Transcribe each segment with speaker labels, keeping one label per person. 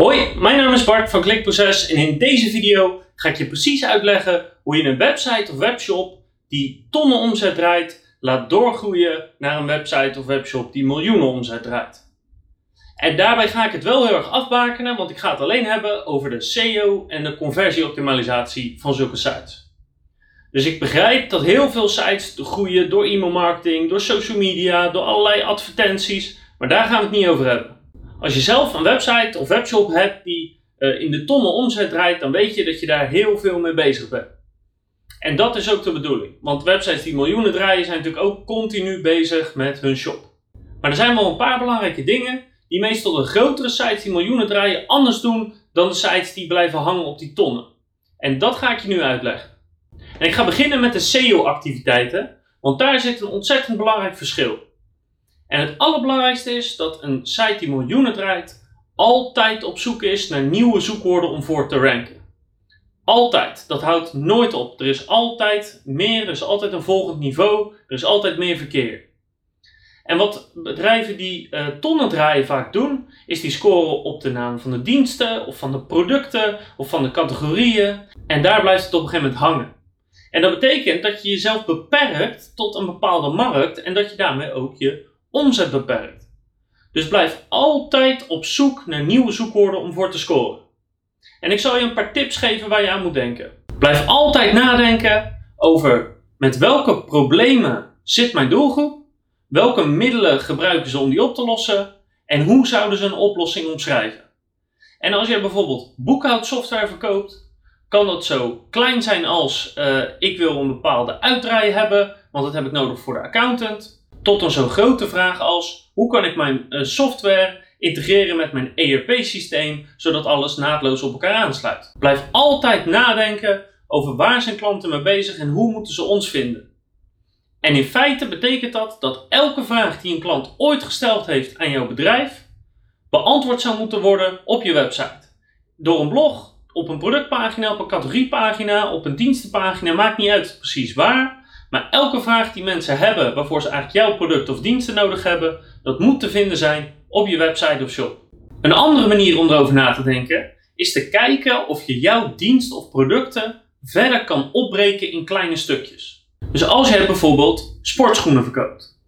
Speaker 1: Hoi, mijn naam is Bart van Klikproces en in deze video ga ik je precies uitleggen hoe je een website of webshop die tonnen omzet draait, laat doorgroeien naar een website of webshop die miljoenen omzet draait. En daarbij ga ik het wel heel erg afbakenen, want ik ga het alleen hebben over de SEO en de conversieoptimalisatie van zulke sites. Dus ik begrijp dat heel veel sites groeien door e-mail marketing, door social media, door allerlei advertenties, maar daar gaan we het niet over hebben. Als je zelf een website of webshop hebt die uh, in de tonnen omzet draait, dan weet je dat je daar heel veel mee bezig bent. En dat is ook de bedoeling. Want websites die miljoenen draaien zijn natuurlijk ook continu bezig met hun shop. Maar er zijn wel een paar belangrijke dingen die meestal de grotere sites die miljoenen draaien anders doen dan de sites die blijven hangen op die tonnen. En dat ga ik je nu uitleggen. En ik ga beginnen met de SEO-activiteiten, want daar zit een ontzettend belangrijk verschil. En het allerbelangrijkste is dat een site die miljoenen draait altijd op zoek is naar nieuwe zoekwoorden om voor te ranken. Altijd. Dat houdt nooit op. Er is altijd meer, er is altijd een volgend niveau, er is altijd meer verkeer. En wat bedrijven die uh, tonnen draaien vaak doen, is die scoren op de naam van de diensten, of van de producten, of van de categorieën. En daar blijft het op een gegeven moment hangen. En dat betekent dat je jezelf beperkt tot een bepaalde markt en dat je daarmee ook je omzet beperkt. Dus blijf altijd op zoek naar nieuwe zoekwoorden om voor te scoren. En ik zal je een paar tips geven waar je aan moet denken. Blijf altijd nadenken over met welke problemen zit mijn doelgroep, welke middelen gebruiken ze om die op te lossen en hoe zouden ze een oplossing omschrijven. En als je bijvoorbeeld boekhoudsoftware verkoopt, kan dat zo klein zijn als uh, ik wil een bepaalde uitdraai hebben, want dat heb ik nodig voor de accountant tot een zo grote vraag als hoe kan ik mijn uh, software integreren met mijn ERP-systeem zodat alles naadloos op elkaar aansluit. Blijf altijd nadenken over waar zijn klanten mee bezig en hoe moeten ze ons vinden. En in feite betekent dat dat elke vraag die een klant ooit gesteld heeft aan jouw bedrijf beantwoord zou moeten worden op je website. Door een blog, op een productpagina, op een categoriepagina, op een dienstenpagina, maakt niet uit precies waar. Maar elke vraag die mensen hebben waarvoor ze eigenlijk jouw product of diensten nodig hebben, dat moet te vinden zijn op je website of shop. Een andere manier om erover na te denken is te kijken of je jouw dienst of producten verder kan opbreken in kleine stukjes. Dus als je bijvoorbeeld sportschoenen verkoopt,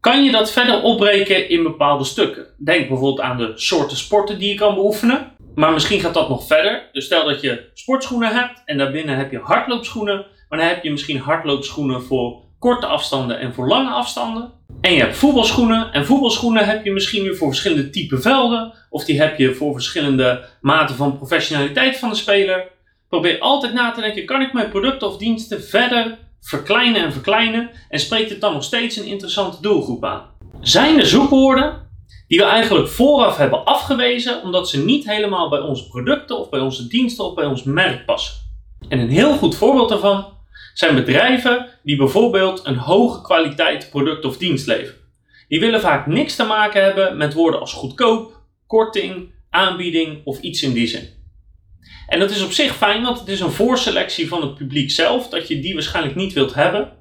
Speaker 1: kan je dat verder opbreken in bepaalde stukken. Denk bijvoorbeeld aan de soorten sporten die je kan beoefenen. Maar misschien gaat dat nog verder. Dus stel dat je sportschoenen hebt en daarbinnen heb je hardloopschoenen maar dan heb je misschien hardloopschoenen voor korte afstanden en voor lange afstanden. En je hebt voetbalschoenen. En voetbalschoenen heb je misschien weer voor verschillende type velden. Of die heb je voor verschillende maten van professionaliteit van de speler. Probeer altijd na te denken, kan ik mijn producten of diensten verder verkleinen en verkleinen? En spreekt het dan nog steeds een interessante doelgroep aan? Zijn er zoekwoorden die we eigenlijk vooraf hebben afgewezen omdat ze niet helemaal bij onze producten of bij onze diensten of bij ons merk passen? En een heel goed voorbeeld daarvan zijn bedrijven die bijvoorbeeld een hoge kwaliteit product of dienst leveren. Die willen vaak niks te maken hebben met woorden als goedkoop, korting, aanbieding of iets in die zin. En dat is op zich fijn, want het is een voorselectie van het publiek zelf, dat je die waarschijnlijk niet wilt hebben.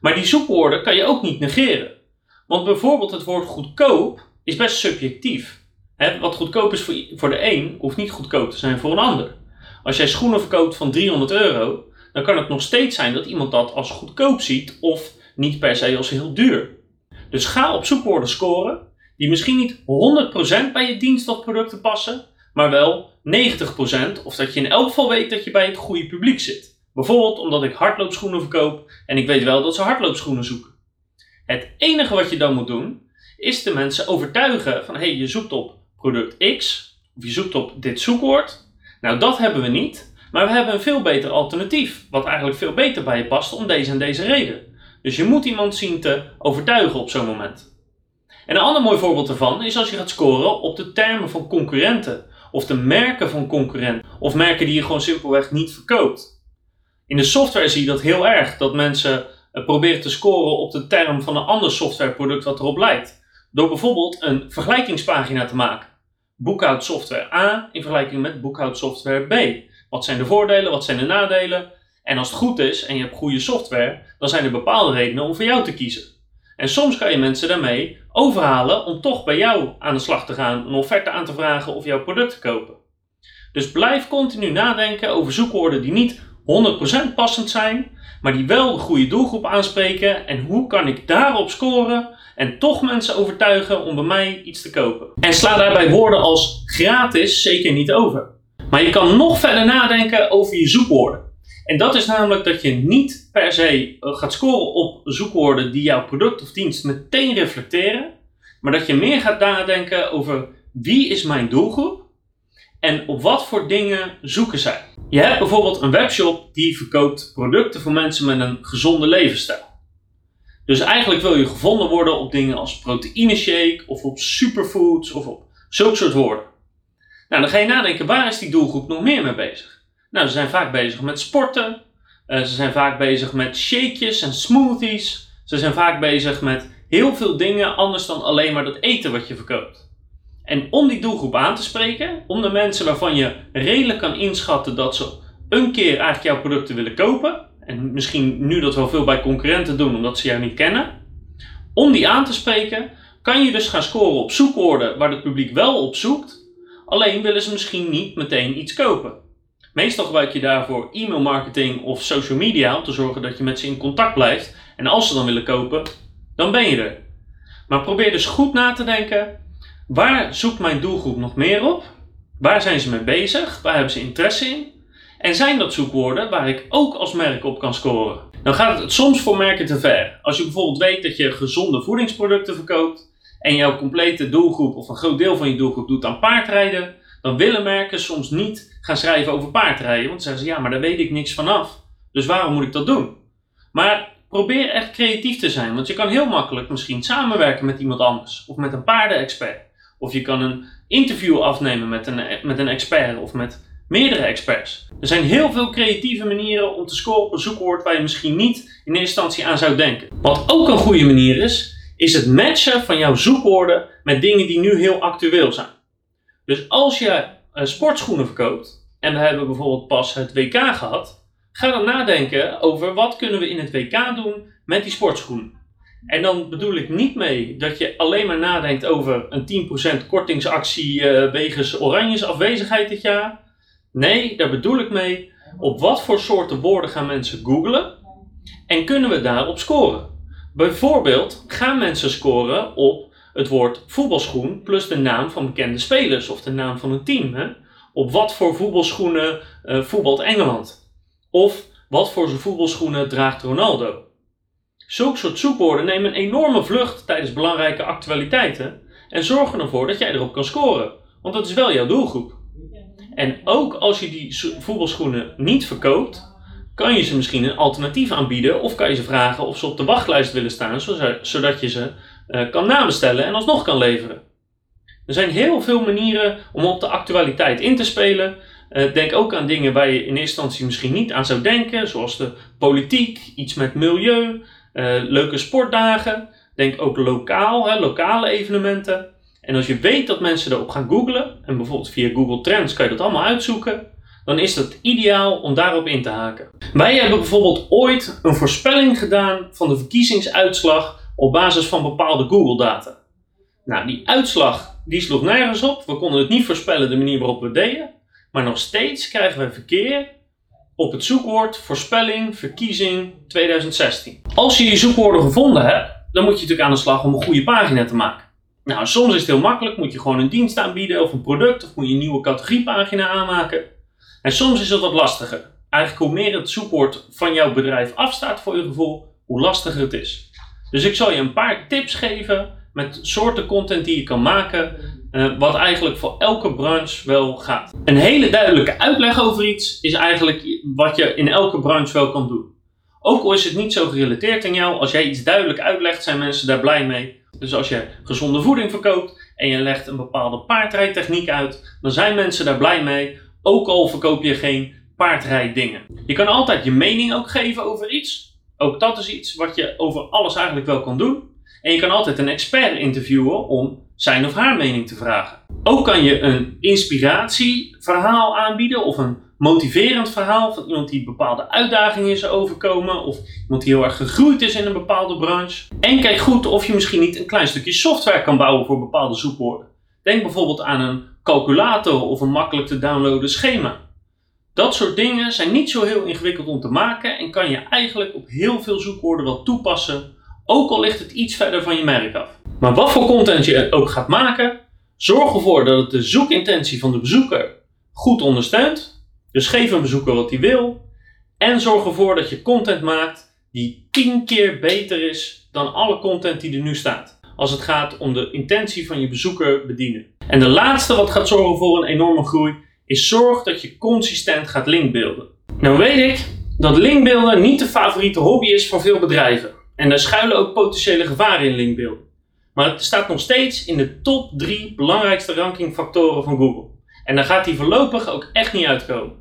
Speaker 1: Maar die zoekwoorden kan je ook niet negeren. Want bijvoorbeeld het woord goedkoop is best subjectief. wat goedkoop is voor, voor de een, hoeft niet goedkoop te zijn voor een ander. Als jij schoenen verkoopt van 300 euro, dan kan het nog steeds zijn dat iemand dat als goedkoop ziet of niet per se als heel duur. Dus ga op zoekwoorden scoren die misschien niet 100% bij je dienst of producten passen, maar wel 90% of dat je in elk geval weet dat je bij het goede publiek zit. Bijvoorbeeld omdat ik hardloopschoenen verkoop en ik weet wel dat ze hardloopschoenen zoeken. Het enige wat je dan moet doen is de mensen overtuigen van hey, je zoekt op product X of je zoekt op dit zoekwoord. Nou, dat hebben we niet. Maar we hebben een veel beter alternatief, wat eigenlijk veel beter bij je past om deze en deze reden. Dus je moet iemand zien te overtuigen op zo'n moment. En een ander mooi voorbeeld daarvan is als je gaat scoren op de termen van concurrenten, of de merken van concurrenten, of merken die je gewoon simpelweg niet verkoopt. In de software zie je dat heel erg, dat mensen eh, proberen te scoren op de term van een ander softwareproduct wat erop lijkt. Door bijvoorbeeld een vergelijkingspagina te maken. Boekhoudsoftware A in vergelijking met boekhoudsoftware B. Wat zijn de voordelen, wat zijn de nadelen? En als het goed is en je hebt goede software, dan zijn er bepaalde redenen om voor jou te kiezen. En soms kan je mensen daarmee overhalen om toch bij jou aan de slag te gaan, een offerte aan te vragen of jouw product te kopen. Dus blijf continu nadenken over zoekwoorden die niet 100% passend zijn, maar die wel de goede doelgroep aanspreken. En hoe kan ik daarop scoren en toch mensen overtuigen om bij mij iets te kopen? En sla daarbij woorden als gratis zeker niet over. Maar je kan nog verder nadenken over je zoekwoorden. En dat is namelijk dat je niet per se eh, gaat scoren op zoekwoorden die jouw product of dienst meteen reflecteren, maar dat je meer gaat nadenken over wie is mijn doelgroep en op wat voor dingen zoeken zij. Je hebt bijvoorbeeld een webshop die verkoopt producten voor mensen met een gezonde levensstijl. Dus eigenlijk wil je gevonden worden op dingen als proteïne shake of op superfoods of op zulke soort woorden. Nou, dan ga je nadenken, waar is die doelgroep nog meer mee bezig? Nou, ze zijn vaak bezig met sporten. Uh, ze zijn vaak bezig met shakejes en smoothies. Ze zijn vaak bezig met heel veel dingen anders dan alleen maar dat eten wat je verkoopt. En om die doelgroep aan te spreken, om de mensen waarvan je redelijk kan inschatten dat ze een keer eigenlijk jouw producten willen kopen, en misschien nu dat wel veel bij concurrenten doen omdat ze jou niet kennen, om die aan te spreken, kan je dus gaan scoren op zoekwoorden waar het publiek wel op zoekt, alleen willen ze misschien niet meteen iets kopen. Meestal gebruik je daarvoor e-mail marketing of social media om te zorgen dat je met ze in contact blijft. En als ze dan willen kopen, dan ben je er. Maar probeer dus goed na te denken: waar zoekt mijn doelgroep nog meer op? Waar zijn ze mee bezig? Waar hebben ze interesse in? En zijn dat zoekwoorden waar ik ook als merk op kan scoren? Dan gaat het soms voor merken te ver. Als je bijvoorbeeld weet dat je gezonde voedingsproducten verkoopt en jouw complete doelgroep of een groot deel van je doelgroep doet aan paardrijden, dan willen merken soms niet gaan schrijven over paardrijden. Want dan zeggen ze, ja, maar daar weet ik niks vanaf. Dus waarom moet ik dat doen? Maar probeer echt creatief te zijn. Want je kan heel makkelijk misschien samenwerken met iemand anders. Of met een paardenexpert. Of je kan een interview afnemen met een, met een expert of met meerdere experts. Er zijn heel veel creatieve manieren om te scoren op een zoekwoord waar je misschien niet in eerste instantie aan zou denken. Wat ook een goede manier is, is het matchen van jouw zoekwoorden met dingen die nu heel actueel zijn. Dus als je uh, sportschoenen verkoopt, en we hebben bijvoorbeeld pas het WK gehad, ga dan nadenken over wat kunnen we in het WK doen met die sportschoenen. En dan bedoel ik niet mee dat je alleen maar nadenkt over een 10% kortingsactie uh, wegens Oranjes afwezigheid dit jaar. Nee, daar bedoel ik mee op wat voor soorten woorden gaan mensen googlen en kunnen we daarop scoren. Bijvoorbeeld gaan mensen scoren op het woord voetbalschoen plus de naam van bekende spelers of de naam van een team. Op wat voor voetbalschoenen uh, voetbalt Engeland? Of wat voor voetbalschoenen draagt Ronaldo? Zulke soort zoekwoorden nemen een enorme vlucht tijdens belangrijke actualiteiten en zorgen ervoor dat jij erop kan scoren. Want dat is wel jouw doelgroep. En ook als je die voetbalschoenen niet verkoopt, kan je ze misschien een alternatief aanbieden of kan je ze vragen of ze op de wachtlijst willen staan, zodat je ze uh, kan nabestellen en alsnog kan leveren. Er zijn heel veel manieren om op de actualiteit in te spelen. Uh, denk ook aan dingen waar je in eerste instantie misschien niet aan zou denken, zoals de politiek, iets met milieu, leuke sportdagen. Denk ook lokaal, hè, lokale evenementen. En als je weet dat mensen erop gaan googlen, en bijvoorbeeld via Google Trends kan je dat allemaal uitzoeken, dan is dat ideaal om daarop in te haken. Wij hebben bijvoorbeeld ooit een voorspelling gedaan van de verkiezingsuitslag op basis van bepaalde Google-data. Nou, die uitslag die sloeg nergens op. We konden het niet voorspellen de manier waarop we deden. Maar nog steeds krijgen we verkeer op het zoekwoord voorspelling verkiezing 2016. Als je je zoekwoorden gevonden hebt, dan moet je natuurlijk aan de slag om een goede pagina te maken. Nou, soms is het heel makkelijk. Moet je gewoon een dienst aanbieden of een product of moet je een nieuwe categoriepagina aanmaken. En soms is het wat lastiger. Eigenlijk hoe meer het zoekwoord van jouw bedrijf afstaat voor je gevoel, hoe lastiger het is. Dus ik zal je een paar tips geven met soorten content die je kan maken, uh, wat eigenlijk voor elke branche wel gaat. Een hele duidelijke uitleg over iets is eigenlijk wat je in elke branche wel kan doen. Ook al is het niet zo gerelateerd aan jou, als jij iets duidelijk uitlegt, zijn mensen daar blij mee. Dus als je gezonde voeding verkoopt en je legt een bepaalde paardrijtechniek uit, dan zijn mensen daar blij mee, ook al verkoop je geen paardrijdingen. Je kan altijd je mening ook geven over iets. Ook dat is iets wat je over alles eigenlijk wel kan doen. En je kan altijd een expert interviewen om zijn of haar mening te vragen. Ook kan je een inspiratieverhaal aanbieden of een motiverend verhaal van iemand die bepaalde uitdagingen is overkomen of iemand die heel erg gegroeid is in een bepaalde branche. En kijk goed of je misschien niet een klein stukje software kan bouwen voor bepaalde zoekwoorden. Denk bijvoorbeeld aan een calculator of een makkelijk te downloaden schema. Dat soort dingen zijn niet zo heel ingewikkeld om te maken en kan je eigenlijk op heel veel zoekwoorden wel toepassen, ook al ligt het iets verder van je merk af. Maar wat voor content je ook gaat maken, zorg ervoor dat het de zoekintentie van de bezoeker goed ondersteunt. Dus geef een bezoeker wat hij wil en zorg ervoor dat je content maakt die 10 keer beter is dan alle content die er nu staat. Als het gaat om de intentie van je bezoeker bedienen. En de laatste wat gaat zorgen voor een enorme groei is zorg dat je consistent gaat linkbeelden. Nou weet ik dat linkbeelden niet de favoriete hobby is van veel bedrijven. En daar schuilen ook potentiële gevaren in linkbeelden. Maar het staat nog steeds in de top 3 belangrijkste rankingfactoren van Google. En daar gaat die voorlopig ook echt niet uitkomen.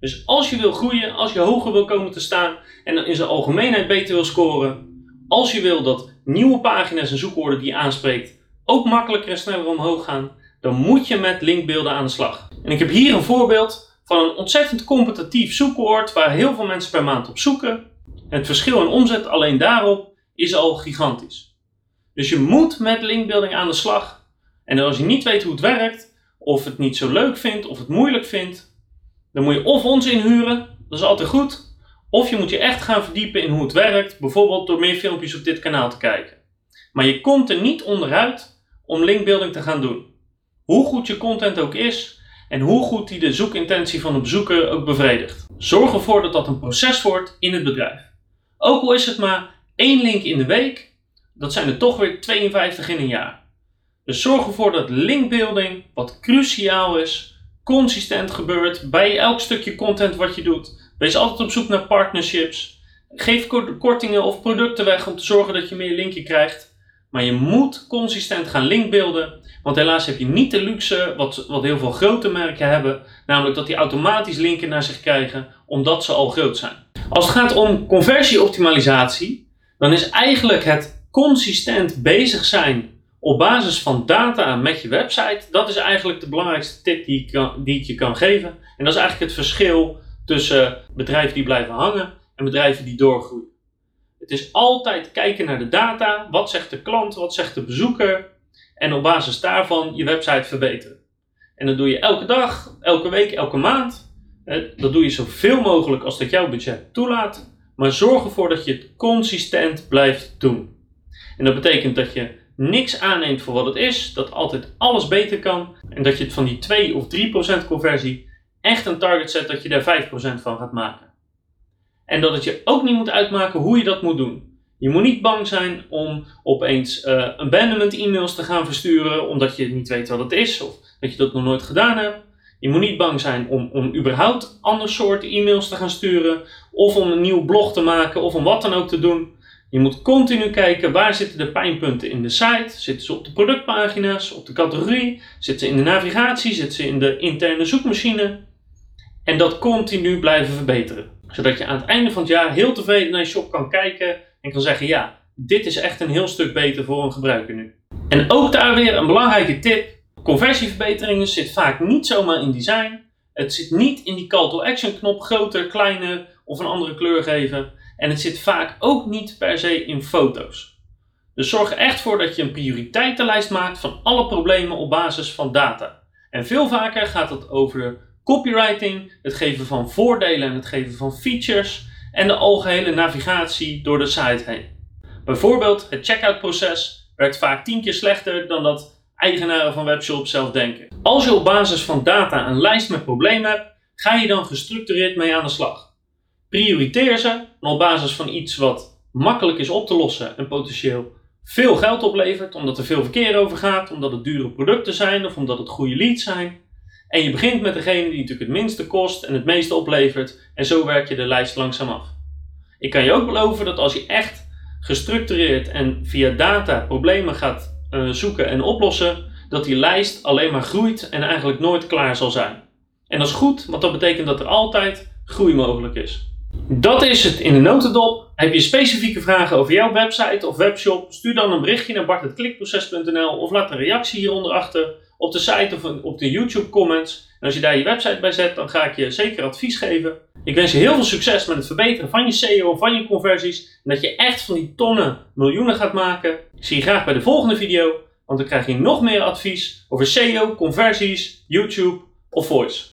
Speaker 1: Dus als je wil groeien, als je hoger wil komen te staan en in zijn algemeenheid beter wil scoren, als je wil dat nieuwe pagina's en zoekwoorden die je aanspreekt ook makkelijker en sneller omhoog gaan, dan moet je met linkbeelden aan de slag. En ik heb hier een voorbeeld van een ontzettend competitief zoekwoord waar heel veel mensen per maand op zoeken. Het verschil in omzet alleen daarop is al gigantisch. Dus je moet met linkbuilding aan de slag. En als je niet weet hoe het werkt, of het niet zo leuk vindt, of het moeilijk vindt, dan moet je of ons inhuren, dat is altijd goed, of je moet je echt gaan verdiepen in hoe het werkt, bijvoorbeeld door meer filmpjes op dit kanaal te kijken. Maar je komt er niet onderuit om linkbuilding te gaan doen. Hoe goed je content ook is en hoe goed die de zoekintentie van de bezoeker ook bevredigt. Zorg ervoor dat dat een proces wordt in het bedrijf. Ook al is het maar één link in de week, dat zijn er toch weer 52 in een jaar. Dus zorg ervoor dat linkbuilding, wat cruciaal is, consistent gebeurt bij elk stukje content wat je doet. Wees altijd op zoek naar partnerships. Geef kortingen of producten weg om te zorgen dat je meer linken krijgt. Maar je moet consistent gaan linkbeelden. Want helaas heb je niet de luxe wat, wat heel veel grote merken hebben. Namelijk dat die automatisch linken naar zich krijgen omdat ze al groot zijn. Als het gaat om conversieoptimalisatie, dan is eigenlijk het consistent bezig zijn op basis van data met je website, dat is eigenlijk de belangrijkste tip die ik, kan, die je kan geven. En dat is eigenlijk het verschil tussen bedrijven die blijven hangen en bedrijven die doorgroeien. Het is altijd kijken naar de data. Wat zegt de klant? Wat zegt de bezoeker? En op basis daarvan je website verbeteren. En dat doe je elke dag, elke week, elke maand. Dat doe je zoveel mogelijk als dat jouw budget toelaat. Maar zorg ervoor dat je het consistent blijft doen. En dat betekent dat je niks aanneemt voor wat het is, dat altijd alles beter kan. En dat je het van die 2 of 3% conversie echt een target zet dat je daar 5% van gaat maken. En dat het je ook niet moet uitmaken hoe je dat moet doen. Je moet niet bang zijn om opeens uh, abandonment e-mails te gaan versturen omdat je niet weet wat het is of dat je dat nog nooit gedaan hebt. Je moet niet bang zijn om, om überhaupt ander soort e-mails te gaan sturen of om een nieuw blog te maken of om wat dan ook te doen. Je moet continu kijken waar zitten de pijnpunten in de site. Zitten ze op de productpagina's, op de categorie, zitten ze in de navigatie, zitten ze in de interne zoekmachine. En dat continu blijven verbeteren zodat je aan het einde van het jaar heel tevreden naar je shop kan kijken en kan zeggen: ja, dit is echt een heel stuk beter voor een gebruiker nu. En ook daar weer een belangrijke tip: conversieverbeteringen zit vaak niet zomaar in design. Het zit niet in die call to action knop groter, kleiner of een andere kleur geven. En het zit vaak ook niet per se in foto's. Dus zorg er echt voor dat je een prioriteitenlijst maakt van alle problemen op basis van data. En veel vaker gaat het over copywriting, het geven van voordelen en het geven van features en de algehele navigatie door de site heen. Bijvoorbeeld het checkout proces werkt vaak 10 keer slechter dan dat eigenaren van webshops zelf denken. Als je op basis van data een lijst met problemen hebt, ga je dan gestructureerd mee aan de slag. Prioriteer ze en op basis van iets wat makkelijk is op te lossen en potentieel veel geld oplevert, omdat er veel verkeer over gaat, omdat het dure producten zijn of omdat het goede leads zijn. En je begint met degene die natuurlijk het minste kost en het meeste oplevert. En zo werk je de lijst langzaam af. Ik kan je ook beloven dat als je echt gestructureerd en via data problemen gaat uh, zoeken en oplossen, dat die lijst alleen maar groeit en eigenlijk nooit klaar zal zijn. En dat is goed, want dat betekent dat er altijd groei mogelijk is. Dat is het in de notendop. Heb je specifieke vragen over jouw website of webshop? Stuur dan een berichtje naar bart.klikproces.nl of laat een reactie hieronder achter op de site of op de YouTube comments. En als je daar je website bij zet, dan ga ik je zeker advies geven. Ik wens je heel veel succes met het verbeteren van je SEO, van je conversies. En dat je echt van die tonnen miljoenen gaat maken. Ik zie je graag bij de volgende video, want dan krijg je nog meer advies over SEO, conversies, YouTube of voice.